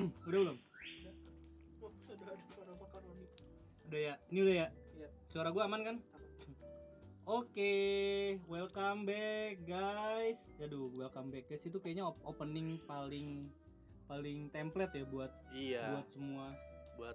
udah belum sudah ada suara makaroni. udah ya ini udah ya Iya. suara gua aman kan Oke, welcome back guys. Aduh, welcome back guys itu kayaknya op- opening paling paling template ya buat Iya, buat semua. buat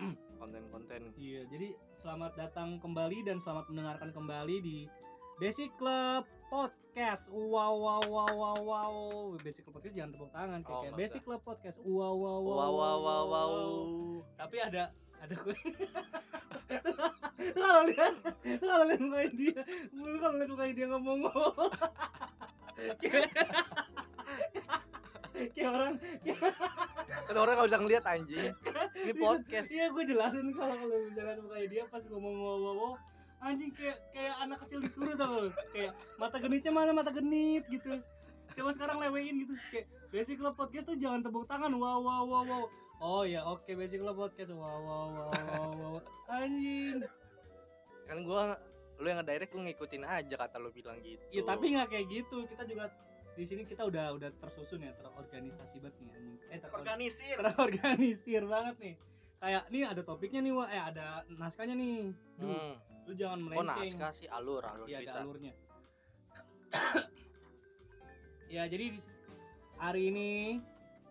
konten-konten. Iya, jadi selamat datang kembali dan selamat mendengarkan kembali di Basic Club Podcast. Wow wow wow wow wow. Basic Club Podcast jangan tepuk tangan kayak, Oh, kayak Basic Club Podcast. Wow wow wow. Wow wow wow wow. Tapi ada ada gue. kalau lihat kalau lihat mukanya dia, lu kalau lihat mukanya dia ngomong kayak kayak orang Kan orang nggak bisa ngeliat anjing. Ini podcast. Iya gue jelasin kalau kalau misalkan mukanya dia pas ngomong wow wow wow anjing kayak kayak anak kecil disuruh tau. Kayak mata genitnya mana? Mata genit gitu. Coba sekarang lewein gitu. Kayak basic club podcast tuh jangan tepuk tangan. Wow wow wow wow. Oh ya oke basic club podcast. Wow wow wow wow, wow. anjing. Kan gua lu yang nge-direct gua ngikutin aja kata lu bilang gitu. ya tapi nggak kayak gitu. Kita juga di sini kita udah udah tersusun ya terorganisasi banget nih anjing. Eh terorganisasi Organisir. terorganisir banget nih. Kayak nih ada topiknya nih wah eh ada naskahnya nih. Hmm. Lu jangan Oh melenceng naskah sih alur alur Iya cerita. ada alurnya. ya jadi hari ini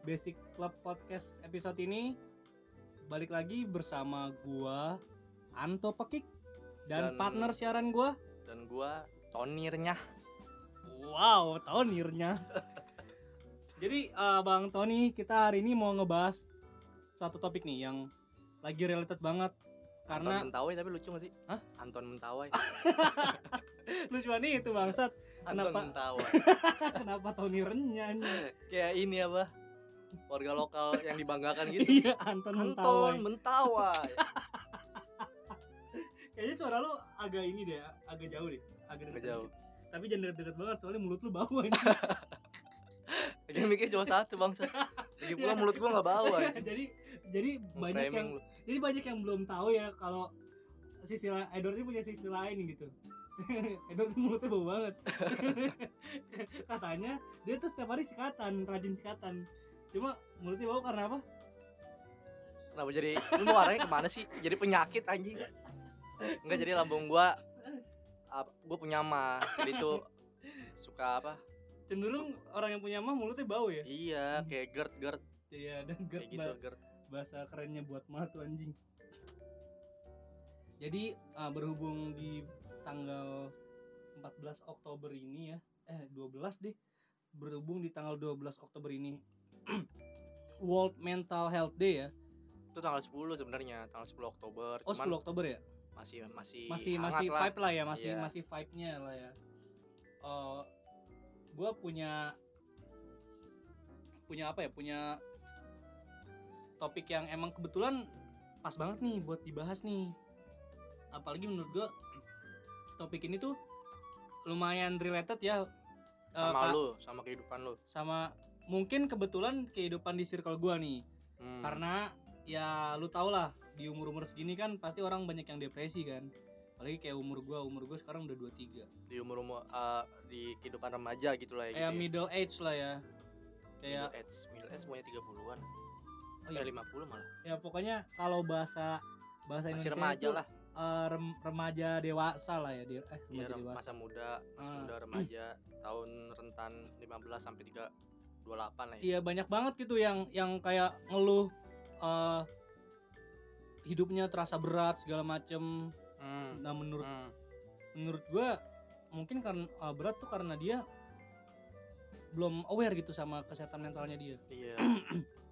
Basic Club Podcast episode ini balik lagi bersama gua Anto Pekik dan, Dan- partner siaran gua. Dan gua tonirnya. Wow, tonirnya. jadi eh, Bang Tony kita hari ini mau ngebahas satu topik nih yang lagi related banget karena Anton Mentawai tapi lucu gak sih? Hah? Anton Mentawai. lucuan itu bangsat Anton Kenapa? Mentawai. kenapa Tony renyah nih? Kayak ini apa? Warga lokal yang dibanggakan gitu. iya Anton Anton Mentawai Mentawai. Kayaknya suara lu agak ini deh, agak jauh deh, agak Agak deket jauh. dikit. Tapi jangan deket-deket banget soalnya mulut lu bau ini. Lagi mikir cuma satu bangsa. Lagi pula mulut gua nggak bau anjing. jadi jadi banyak yang lu. Jadi banyak yang belum tahu ya kalau sisi Edward ini punya sisi lain gitu. Edward tuh mulutnya bau banget. Katanya dia tuh setiap hari sikatan, rajin sikatan. Cuma mulutnya bau karena apa? Kenapa jadi lu mau arahnya ke mana sih? Jadi penyakit anjing. Enggak jadi lambung gua ap- gua punya mah. Jadi tuh suka apa? Cenderung orang yang punya mah mulutnya bau ya. Iya, kayak gerd gerd Iya, dan kayak GERD gitu ba- gerd. Bahasa kerennya buat mah tuh anjing. Jadi uh, berhubung di tanggal 14 Oktober ini ya, eh 12 deh. Berhubung di tanggal 12 Oktober ini World Mental Health Day ya. Itu tanggal 10 sebenarnya, tanggal 10 Oktober. Oh 10 Oktober ya? masih masih Masih masih lah. vibe lah ya, masih Iya. masih vibe-nya lah ya. Eh gua punya punya apa ya? Punya topik yang emang kebetulan pas banget nih buat dibahas nih. Apalagi menurut gua topik ini tuh lumayan related ya eh, sama Kak, lu, sama kehidupan lu. sama mungkin kebetulan kehidupan di circle gua nih. Hmm. Karena ya lu tau lah di umur-umur segini kan pasti orang banyak yang depresi kan. Apalagi kayak umur gua, umur gua sekarang udah 23. di umur-umur uh, di kehidupan remaja gitu lah ya. Kayak gitu ya. middle age lah ya. Kayak middle age, middle age semuanya 30-an. Oh Ya iya, 50 malah. ya pokoknya kalau bahasa bahasa Masih Indonesia remaja itu, lah. eh, rem- remaja dewasa lah ya, de- eh Iya, remaja rem- dewasa. masa muda, masa Ah. muda remaja, tahun rentan 15 sampai 3 28 lah ya. Iya banyak banget gitu yang yang kayak ngeluh eh hidupnya terasa berat segala macem. Hmm. Nah menurut hmm. menurut gua mungkin karena eh, berat tuh karena dia belum aware gitu sama kesehatan mentalnya dia. Iya.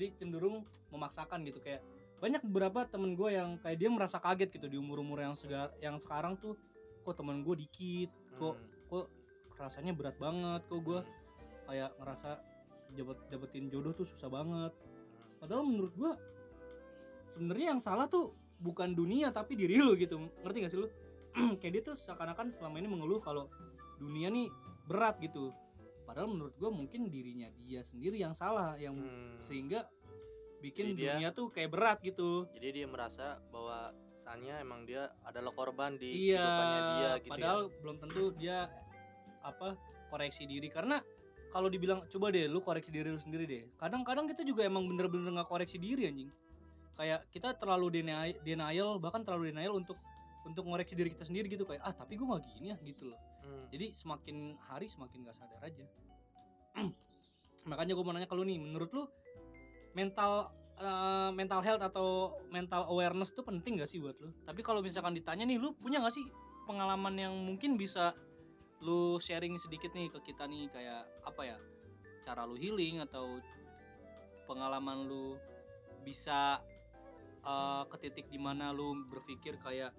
Jadi cenderung memaksakan gitu kayak banyak beberapa temen gue yang kayak dia merasa kaget gitu di umur-umur yang segar yang sekarang tuh kok temen gue dikit kok Hmm. rasanya berat banget kok gue kayak ngerasa dapat dapetin jodoh tuh susah banget. Padahal menurut gue sebenarnya yang salah tuh bukan dunia tapi diri lu gitu. Ngerti gak sih lu? Kayak dia tuh seakan-akan selama ini mengeluh kalau dunia nih berat gitu padahal menurut gue mungkin dirinya dia sendiri yang salah yang Hmm. sehingga bikin Jadi dia- dunia tuh kayak berat gitu Jadi dia merasa bahwa kesannya emang dia adalah korban di iya kehidupannya dia gitu padahal ya. belum tentu dia apa koreksi diri karena kalau dibilang coba deh lu koreksi diri lu sendiri deh kadang-kadang kita juga emang bener-bener nggak koreksi diri anjing kayak kita terlalu denial, denial bahkan terlalu denial untuk untuk ngoreksi diri kita sendiri gitu kayak ah tapi gue nggak gini ya gitu loh. Hmm. jadi semakin hari semakin gak sadar aja. Makanya gue mau nanya ke lu nih menurut lu mental eh, mental health atau mental awareness tuh penting gak sih buat lu? Tapi kalau misalkan ditanya nih lu punya gak sih pengalaman yang mungkin bisa lu sharing sedikit nih ke kita nih kayak apa ya cara lu healing atau pengalaman lu bisa eh, ke titik di mana lu berpikir kayak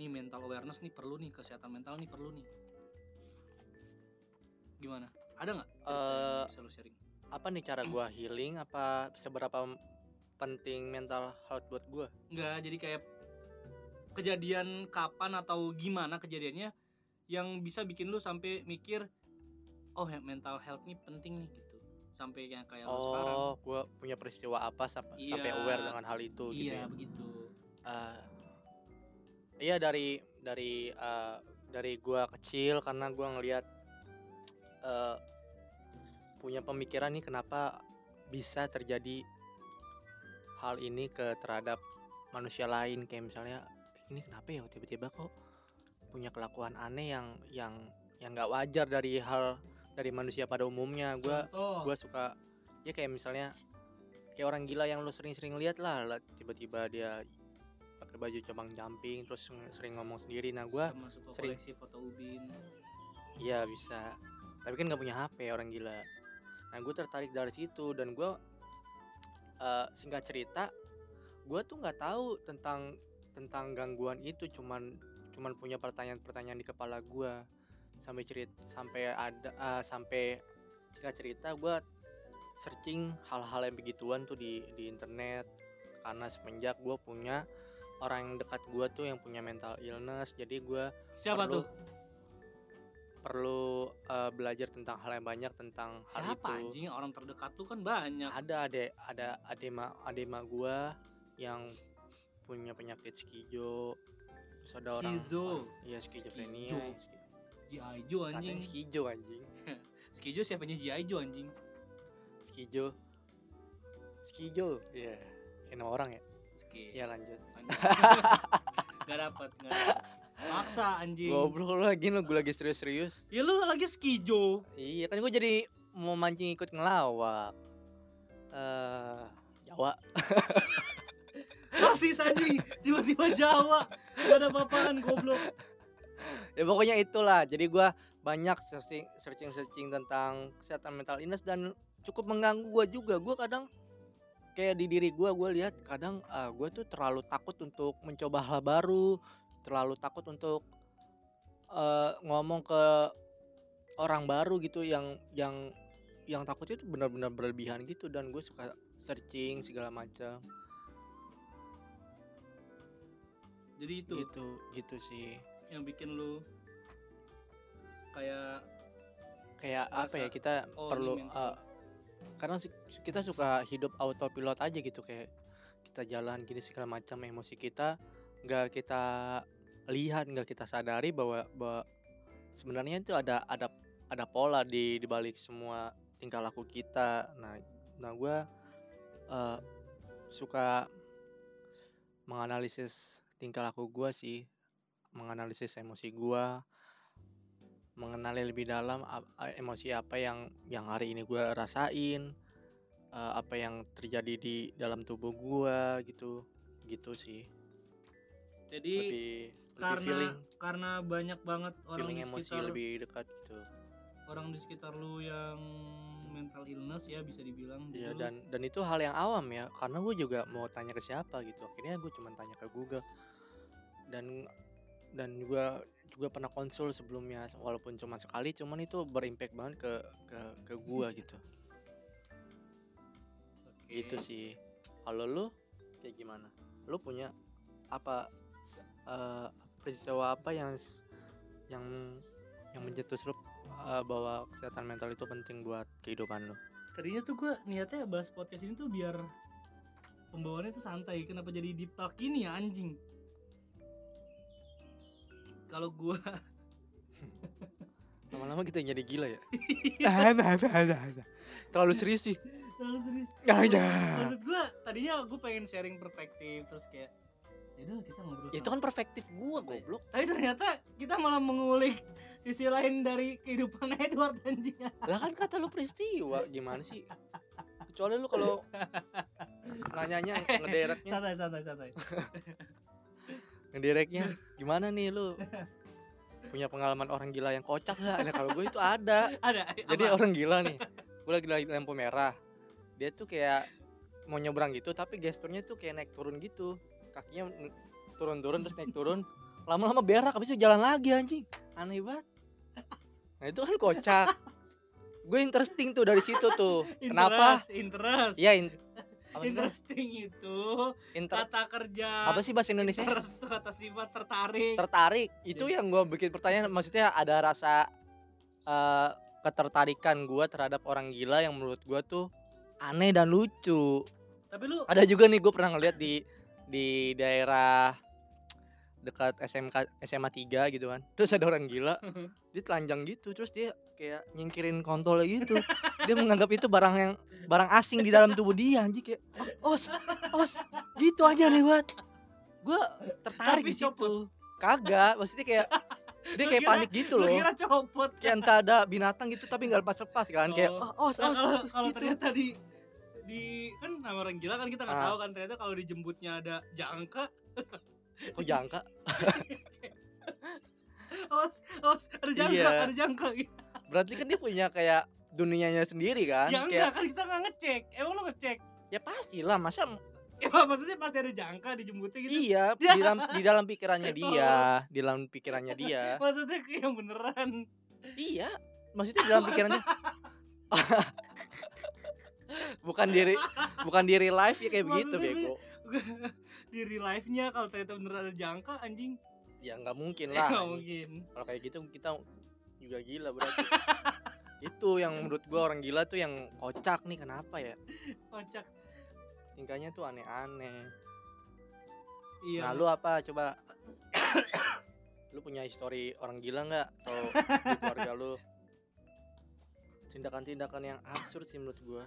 nih mental awareness nih perlu nih kesehatan mental nih perlu nih. Gimana? Ada nggak Eh, bisa lu sharing? apa nih cara gua healing? Apa seberapa penting mental health buat gua? Enggak, jadi kayak kejadian kapan atau gimana kejadiannya yang bisa bikin lu sampai mikir oh mental health ini penting nih gitu. Sampai yang kayak lu sekarang. Oh gua punya peristiwa apa sampai Iya. sampai aware dengan hal itu gitu iya ya? begitu. Eh, iya dari dari eh, dari gua kecil karena gua ngelihat eh, punya pemikiran nih kenapa bisa terjadi hal ini ke terhadap manusia lain kayak misalnya ini kenapa ya tiba-tiba kok punya kelakuan aneh yang yang yang nggak wajar dari hal dari manusia pada umumnya gua Contoh. gue suka ya kayak misalnya kayak orang gila yang lo sering-sering lihat lah, tiba-tiba dia pakai baju cabang jumping terus ng- sering ngomong sendiri. Nah gue sering- koleksi foto ubin. Iya bisa. Tapi kan nggak punya HP orang gila. Nah gue tertarik dari situ dan gue singkat cerita gue tuh nggak tahu tentang tentang gangguan itu. Cuman cuman punya pertanyaan-pertanyaan di kepala gue sampai cerita sampai ada eh, sampai singkat cerita gue searching hal-hal yang begituan tuh di di internet. Karena semenjak gue punya orang yang dekat gue tuh yang punya mental illness jadi gue siapa perlu- tuh? perlu eh, belajar tentang hal yang banyak tentang hal siapa itu. anjing? Orang terdekat tuh kan banyak. Ada ade ada adema adema gua yang punya penyakit skizo terus ada orang Skizo. iya skizofrenia. Skizo. Katanya anjing. skizo anjing. Skijo siapanya. Joe anjing? Skizo skizo iya. Kayak nama orang ya Ski iya lanjut. Gak dapet Gak dapet. Maksa anjing. Goblok lu lagi lu gue lagi serius-serius. Ya lu lagi skijo. Iya kan gue jadi mau mancing ikut ngelawak. Eh Jawa. Rasis anjing. Tiba-tiba Jawa. Gak ada apa-apaan goblok. Ya pokoknya itulah. Jadi gua banyak searching searching searching tentang kesehatan mental illness dan cukup mengganggu gua juga. Gua kadang kayak di diri gua gua lihat kadang ah, gua tuh terlalu takut untuk mencoba hal baru terlalu takut untuk eh, ngomong ke orang baru gitu yang yang yang takutnya itu benar-benar berlebihan gitu dan gue suka searching segala macam Jadi itu gitu gitu sih. yang bikin lu Kayak kayak apa ya kita oh, perlu uh, karena kita suka hidup autopilot aja gitu kayak kita jalan gini segala macam emosi kita nggak kita lihat nggak kita sadari bahwa bahwa sebenarnya itu ada ada ada pola di di balik semua tingkah laku kita. Nah nah gue suka menganalisis tingkah laku gue sih menganalisis emosi gue mengenali lebih dalam emosi apa yang yang hari ini gue rasain eh, apa yang terjadi di dalam tubuh gue gitu. Gitu sih. Jadi lebih lebih karena feeling. karena banyak banget orang di emosi sekitar lebih dekat gitu. orang di sekitar lu yang mental illness ya bisa dibilang Iya lu- dan dan itu hal yang awam ya. Karena gue juga mau tanya ke siapa gitu. Akhirnya gue cuma tanya ke Google. Dan dan juga juga pernah konsul sebelumnya walaupun cuma sekali cuman itu berimpact banget ke ke ke gue gitu. Oke. gitu sih. Kalau lu kayak gimana? Lu punya apa eh, peristiwa apa yang yang yang mencetus lu eh, bahwa kesehatan mental itu penting buat kehidupan lu? Tadinya tuh gue niatnya bahas podcast ini tuh biar pembawaannya tuh santai. Kenapa jadi deep talk ini ya anjing kalau gue lama-lama kita jadi gila ya? Iya. terlalu serius sih. Terlalu serius. Aja. maksud gue tadinya gue pengen sharing perspektif terus kayak ya udah kita ngobrol Ya, itu kan perspektif gua goblok. tapi ternyata kita malah mengulik sisi lain dari kehidupan Edward anjing. Lah kan kata lu peristiwa gimana sih? Kecuali lu kalau nanyanya ngedereknya. Santai santai santai ngedereknya gimana nih lu? Punya pengalaman orang gila yang kocak gak? Nah kalau gue itu ada. Ada jadi apa? orang gila nih. Gue lagi lagi lampu merah. Dia tuh kayak mau nyebrang gitu tapi gesturnya tuh kayak naik turun gitu. Kakinya turun-turun terus naik turun. Lama-lama berak habis itu jalan lagi anjing. Aneh banget. Nah itu kan kocak. Gue interesting tuh dari situ tuh. Kenapa? Interest, interest ya in, apa, interesting itu. Inter, kata kerja apa sih bahasa Indonesia? Interest kata sifat tertarik. Tertarik? Itu yang gue bikin pertanyaan. Maksudnya ada rasa eh, ketertarikan gue terhadap orang gila yang menurut gue tuh aneh dan lucu. Tapi lu ada juga nih gue pernah ngeliat di di daerah dekat SMK SMA 3 gitu kan terus ada orang gila dia telanjang gitu terus dia kayak nyingkirin kontolnya gitu dia menganggap itu barang yang barang asing di dalam tubuh dia anjing kayak "Oh, os os gitu aja nih buat gue tertarik Tapi di situ copot. kagak maksudnya kayak dia kayak kira- panik gitu loh kira copot kayak entah ada binatang gitu tapi nggak lepas lepas kan kayak Oh. oh, os Nah, os kalau os," kalau gitu. ternyata di di kan nama orang gila kan kita nggak Ah. tahu kan ternyata kalau dijemputnya ada jangka oh jangka? Awas awas ada jangka Iya. ada jangka. Berarti kan dia punya kayak dunianya sendiri kan? Ya kayak enggak kan kita nggak ngecek. Emang lo ngecek? Ya pastilah masa ya maksudnya pasti ada jangka dijemputnya gitu. Iya Ya. di dalam di dalam pikirannya dia di dalam pikirannya dia. Maksudnya kayak yang beneran. Iya maksudnya di dalam pikirannya bukan diri bukan diri live ya kayak begitu Maksudnya bego di real life-nya kalau ternyata beneran ada jangka anjing. Ya nggak mungkin ya lah nggak anjing. mungkin. Kalau kayak gitu kita juga gila berarti. Itu yang menurut gua orang gila tuh yang kocak nih kenapa ya? Kocak. Tingkahnya tuh aneh-aneh. Iya. Nah lu apa? Coba. Lu punya histori orang gila nggak? Atau di keluarga lu? Tindakan-tindakan yang absurd sih menurut gua.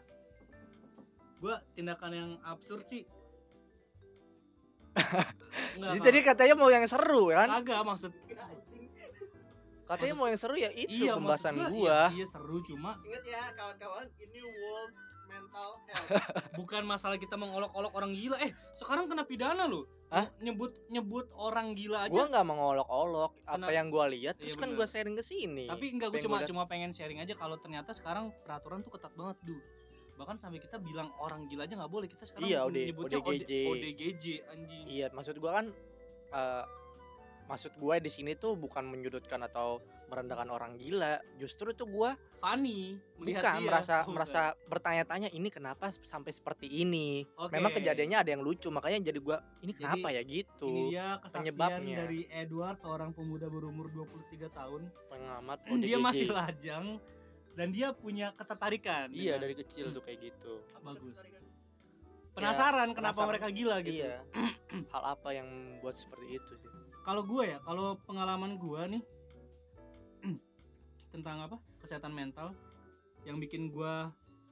Gua tindakan yang absurd sih Enggak, Jadi tadi katanya mau yang seru kan? Kagak maksud Katanya mau yang seru ya itu iya, pembahasan maksud gua. iya, iya seru cuma Ingat ya kawan-kawan, ini World Mental Health. bukan masalah kita mengolok-olok orang gila. Eh sekarang kena pidana loh. Hah? nyebut nyebut orang gila aja. Gua nggak mengolok-olok. Apa yang gua lihat Terus Iya, kan bener. gua sharing ke sini. Tapi enggak cuma gua liat- cuma pengen sharing aja kalau ternyata sekarang peraturan tuh ketat banget duh bahkan sampai kita bilang orang gila aja nggak boleh kita sekarang Iya, OD- nyebutnya ODGJ. ODGJ anjing Iya maksud gua kan eh, Maksud gua di sini tuh bukan menyudutkan atau merendahkan orang gila Justru tuh gua funny melihat bukan dia merasa Oh, merasa bertanya-tanya ini kenapa sampai seperti ini. Oke. memang kejadiannya ada yang lucu makanya jadi gua ini Jadi, kenapa ya gitu ini dia kesaksian penyebabnya. dari Edward seorang pemuda berumur 23 tahun pengamat dia ODGJ. masih lajang dan dia punya ketertarikan iya dengan- dari kecil tuh kayak gitu. Bagus. Penasaran kenapa penasaran. mereka gila gitu. Iya. Hal apa yang membuat seperti itu sih? Kalau gue ya kalau pengalaman gue nih tentang apa? Kesehatan mental yang bikin gue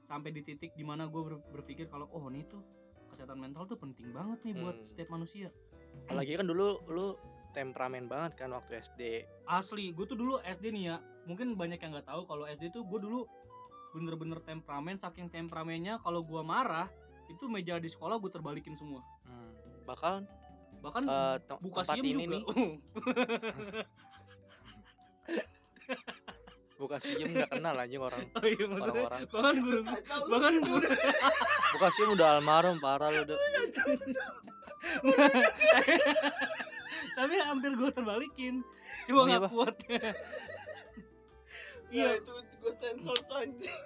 sampai di titik di mana gue ber- berpikir kalau oh nih tuh kesehatan mental tuh penting banget nih buat Hmm. setiap manusia. Apalagi kan dulu lu temperamen banget kan waktu SD asli gue tuh dulu SD nih ya. Mungkin banyak yang nggak tahu kalau SD tuh gue dulu bener-bener temperamen saking temperamennya kalau gue marah itu meja di sekolah gue terbalikin semua. Hmm. bakal bahkan eh, te- buka tempat ini juga. nih. Buka siem nggak kenal anjing orang oh iya maksudnya orang-orang. bahkan guru bahkan guru buka siem udah almarhum parah lu udah tapi hampir gue terbalikin cuma iya, nggak kuat Iya, iya itu gue sensor tuh anjing.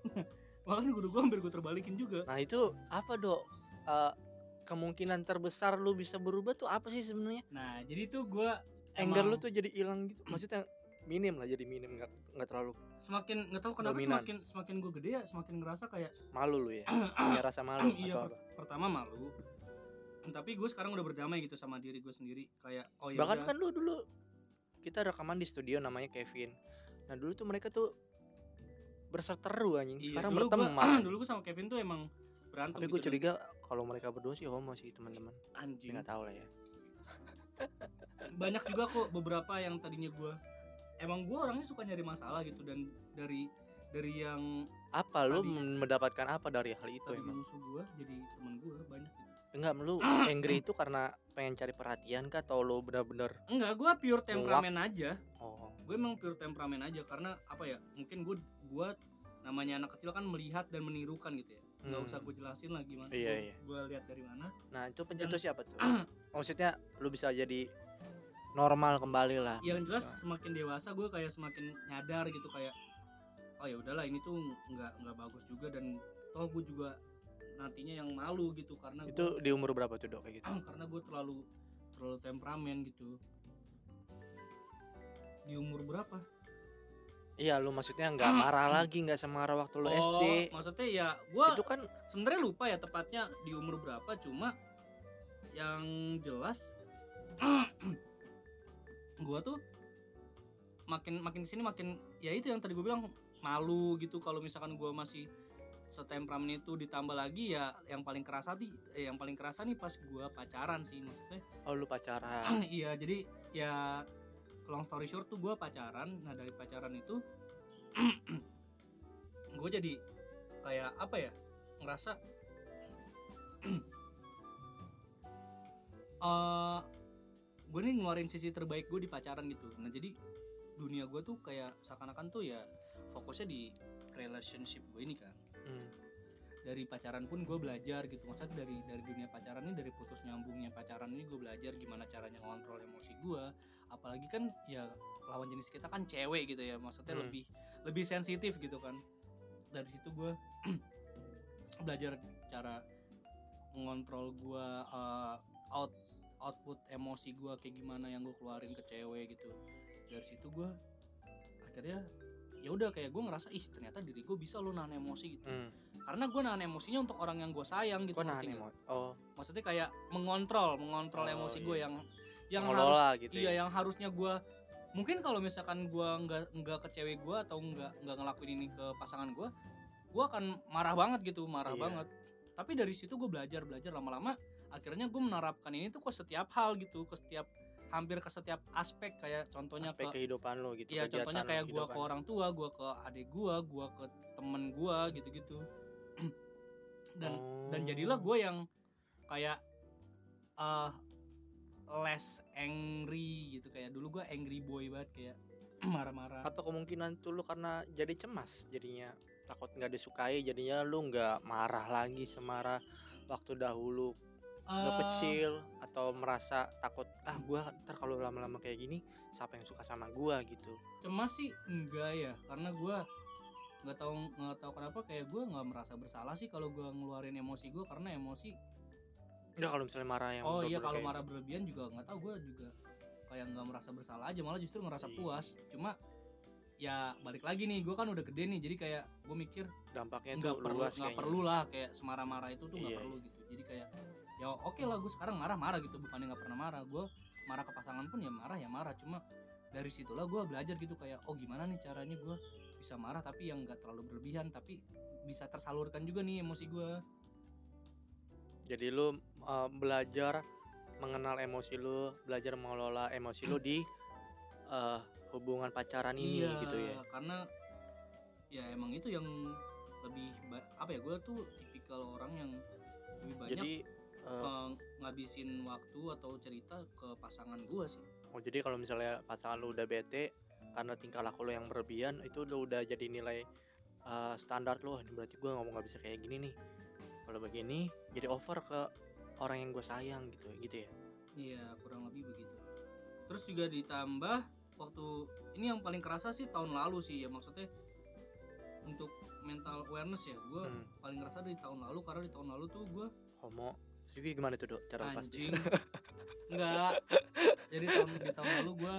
bahkan guru gue hampir gue terbalikin juga Nah itu apa dok? Eh, kemungkinan terbesar lu bisa berubah tuh apa sih sebenarnya? nah jadi tuh gue Anger lu tuh jadi hilang gitu. Maksudnya minim lah jadi minim nggak nggak terlalu semakin nggak tahu kenapa Dominan. semakin semakin gue gede ya semakin ngerasa kayak malu lu ya. Punya rasa malu iya atau per- apa? pertama malu tapi gue sekarang udah berdamai gitu sama diri gue sendiri. Kayak oh ya Bahkan kan lu dulu kita rekaman di studio namanya Kevin. nah dulu tuh mereka tuh berseteru anjing. Iya, sekarang dulu berteman. gua, dulu gue sama Kevin tuh emang berantem tapi gue gitu dan- curiga kalau mereka berdua sih homo sih teman-teman. Anjing. nggak tahu lah ya. Banyak juga kok beberapa yang tadinya gue emang gue orangnya suka nyari masalah gitu dan dari dari yang apa? Lu Tadi- mendapatkan apa dari hal itu tadinya emang? musuh gue jadi teman gue banyak gitu enggak lu angry itu karena pengen cari perhatian kah? Atau lu bener-bener enggak gue pure temperamen aja. Oh. Gue emang pure temperamen aja karena apa ya mungkin gue gue namanya anak kecil kan melihat dan menirukan gitu ya. Hmm. usah gue jelasin lah gimana. Iya, iya. gue lihat dari mana. Nah itu pencetus siapa tuh? Maksudnya lu bisa jadi normal kembali lah. Yang jelas semakin dewasa gue kayak semakin nyadar gitu kayak oh ya udahlah ini tuh nggak nggak bagus juga dan toh gue juga nantinya yang malu gitu karena itu gua, di umur berapa tuh dok kayak gitu? Karena gue terlalu terlalu temperamen gitu. Di umur berapa? Iya lu maksudnya nggak marah lagi nggak semarah waktu lu oh SD maksudnya ya gue itu kan sebenarnya lupa ya tepatnya di umur berapa cuma yang jelas gua tuh makin makin ke sini makin ya itu yang tadi gue bilang malu gitu kalau misalkan gua masih setemperamen itu ditambah lagi ya yang paling kerasa nih eh, yang paling kerasa nih pas gua pacaran sih maksudnya. Oh lu pacaran. Iya jadi ya long story short tuh gue pacaran. Nah dari pacaran itu gue jadi kayak apa ya ngerasa eh gue nih ngeluarin sisi terbaik gue di pacaran gitu. Nah jadi dunia gue tuh kayak seakan-akan tuh ya fokusnya di relationship gue ini kan Hmm. dari pacaran pun gue belajar gitu. Maksudnya dari dari dunia pacaran ini dari putus nyambungnya pacaran ini gue belajar gimana caranya ngontrol emosi gue apalagi kan ya lawan jenis kita kan cewek gitu ya. Maksudnya Hmm. lebih lebih sensitif gitu kan. Dari situ gue belajar cara mengontrol gue uh, out output emosi gue kayak gimana yang gue keluarin ke cewek gitu. Dari situ gue akhirnya ya udah kayak gue ngerasa ih ternyata diri gue bisa lo nahan emosi gitu Hmm. karena gue nahan emosinya untuk orang yang gue sayang gitu nahan emo- oh maksudnya kayak mengontrol mengontrol Oh, emosi iya. gue yang yang harus mengelola gitu iya ya yang harusnya gue mungkin kalau misalkan gue nggak nggak ke cewek gue atau nggak nggak ngelakuin ini ke pasangan gue gue akan marah banget gitu marah Iya. banget tapi dari situ gue belajar belajar lama-lama akhirnya gue menerapkan ini tuh ke setiap hal gitu ke setiap hampir ke setiap aspek kayak contohnya aspek ke kehidupan lo gitu Iya contohnya kayak gua ke orang tua, gua ke adik gua, gua ke temen gua gitu-gitu. dan dan jadilah Oh. gue yang kayak eh less angry gitu kayak dulu gua angry boy banget kayak marah-marah. apa kemungkinan tuh lu karena jadi cemas jadinya takut nggak disukai jadinya lu nggak marah lagi semarah waktu dahulu Eh, kecil atau merasa takut ah gua ntar kalau lama-lama kayak gini siapa yang suka sama gua? gitu. Cemas sih enggak ya karena gua nggak tahu nggak tahu kenapa kayak gua nggak merasa bersalah sih kalau gua ngeluarin emosi gua karena emosi nggak kalau misalnya marah yang oh iya kalau kayak- marah berlebihan juga nggak tahu gue juga kayak nggak merasa bersalah aja malah justru ngerasa Iya. puas. Cuma ya balik lagi nih gue kan udah gede nih jadi kayak gue mikir dampaknya nggak perlu luas nggak perlu lah kayak semarah-marah itu tuh nggak Iya, perlu gitu. Jadi kayak ya oke lah gue sekarang marah-marah gitu. Bukannya nggak pernah marah gue marah ke pasangan pun ya marah ya marah. Cuma dari situlah gue belajar gitu kayak oh gimana nih caranya gue bisa marah tapi yang nggak terlalu berlebihan tapi bisa tersalurkan juga nih emosi gue jadi lu uh, belajar mengenal emosi lu belajar mengelola emosi lu di uh, hubungan pacaran ini iya, gitu ya? karena ya emang itu yang lebih apa ya gue tuh tipikal orang yang lebih banyak jadi uh, ngabisin waktu atau cerita ke pasangan gue sih. Oh jadi kalau misalnya pasangan lu udah bete karena tingkah laku lu yang berlebihan itu lu udah jadi nilai uh, standar lu. "Wah, ini berarti gua ngomong nggak bisa kayak gini nih. Kalau begini jadi over ke orang yang gue sayang gitu gitu ya? Iya kurang lebih begitu. Terus juga ditambah waktu ini yang paling kerasa sih tahun lalu sih ya maksudnya untuk mental awareness ya. Gue Hmm. paling ngerasa dari tahun lalu karena di tahun lalu tuh gue homo. Jadi gimana tuh dok cara anjing. Enggak. Jadi tahun di tahun lalu gue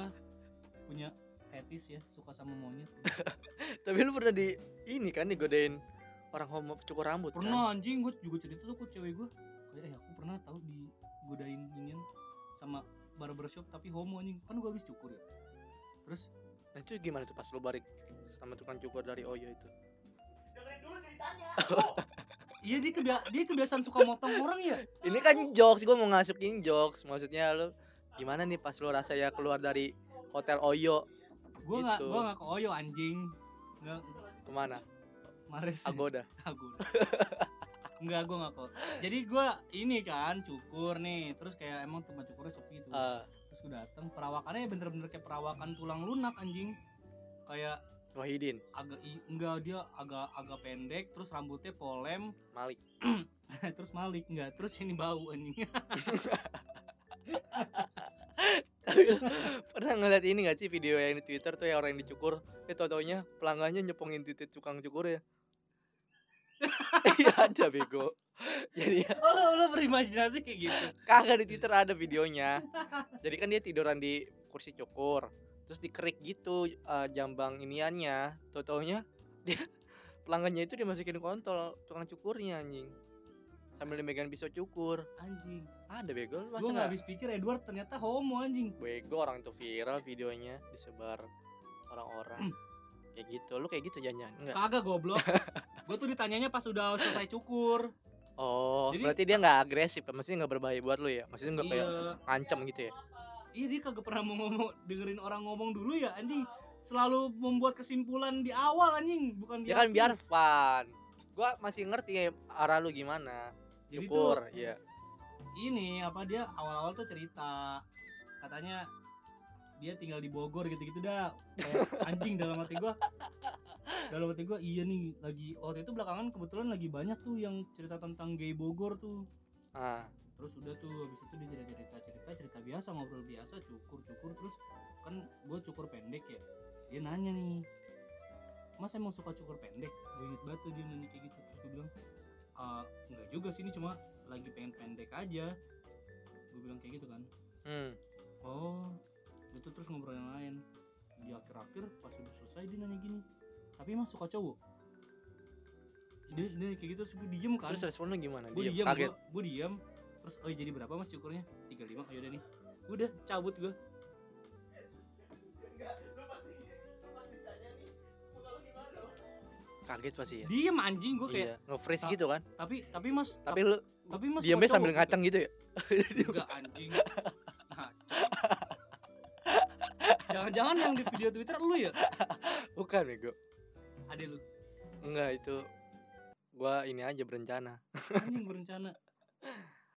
punya fetis ya suka sama monyet. Tapi lu pernah di ini kan digodain orang homo cukur rambut kan? pernah anjing. Gue juga cerita tuh ke cewek gue kayak eh aku pernah tahu digodain inian sama barbershop tapi homo anjing. Kan gue habis cukur ya. Terus Nah itu gimana tuh pas lu balik sama tukang cukur dari Oyo itu? Dengerin dulu ceritanya iya dia kebia- dia kebiasaan suka motong orang ya Ini kan jokes, gue mau ngasukin jokes. Maksudnya lu gimana nih pas lu rasa ya keluar dari hotel Oyo gue nggak Gitu. gue nggak ke Oyo anjing nggak ke mana? Mares Agoda. aku Enggak, gue nggak kok. Jadi gue ini kan cukur nih, terus kayak emang tempat cukurnya sepi tuh. Eh, Terus gue dateng, perawakannya bener-bener kayak perawakan tulang lunak anjing. Kayak Wahidin, agak enggak dia agak agak pendek, terus rambutnya polem, Malik. terus malik enggak, terus ini bau anjing. Pernah ngeliat ini gak sih video yang di Twitter tuh yang orang yang dicukur, eh tau-taunya pelanggannya nyepongin titik tukang cukur ya. Iya ada bego. Jadi ya, oh, lo, lo berimajinasi kayak gitu. kagak di Twitter ada videonya. Jadi kan dia tiduran di kursi cukur, terus dikerik gitu eh, jambang iniannya. Tau-taunya dia pelanggannya itu dimasukin kontol tukang cukurnya anjing. Sambil dimegang pisau cukur. Anjing. Ada bego, lu masa Gue nggak habis pikir Edward ternyata homo anjing. Bego orang itu viral videonya disebar orang-orang. kayak gitu. Lu kayak gitu jangan enggak? Kagak goblok. gue tuh ditanyanya pas udah selesai cukur. Oh, Jadi- berarti dia nggak agresif, maksudnya nggak berbahaya buat lu ya? Maksudnya nggak kayak Iya. ngancem gitu ya? Iya dia kagak pernah mau ngomong dengerin orang ngomong dulu ya anjing. Selalu membuat kesimpulan di awal anjing, bukan di Ya kan akhir. biar fun. Gua masih ngerti ya arah lu gimana. Jadi Cukur, tuh iya. ini apa dia awal-awal tuh cerita katanya dia tinggal di Bogor gitu-gitu dah. Kayak anjing dalam hati gua. Dalam hati gua iya nih lagi waktu itu belakangan kebetulan lagi banyak tuh yang cerita tentang gay Bogor tuh. Ah, terus udah tuh habis itu dia cerita cerita cerita cerita biasa ngobrol biasa cukur cukur terus kan gue cukur pendek ya. Dia nanya nih mas emang suka cukur pendek? Gue inget banget tuh dia nanya kayak gitu. Terus gue bilang "Ah, enggak juga sih ini cuma lagi pengen pendek aja. Gue bilang kayak gitu kan. Hmm. oh itu terus ngobrol yang lain. Di akhir-akhir pas udah selesai dia nanya gini tapi mas suka cowok? Dia, dia kayak gitu terus gue diem kan. Terus respon lu gimana? gue Diem, kaget. gue diam terus oh jadi berapa mas cukurnya 35 oh yaudah nih udah cabut gue Kaget pasti ya. diem anjing gue kayak Iya, nge-freeze gitu kan. tapi tapi mas Tapi lu tapi mas diamnya suka sambil cowok ngaceng gitu ya. gitu. enggak anjing jangan-jangan yang di video twitter lu ya Bukan bego. ada lu Enggak itu gua ini aja berencana. anjing berencana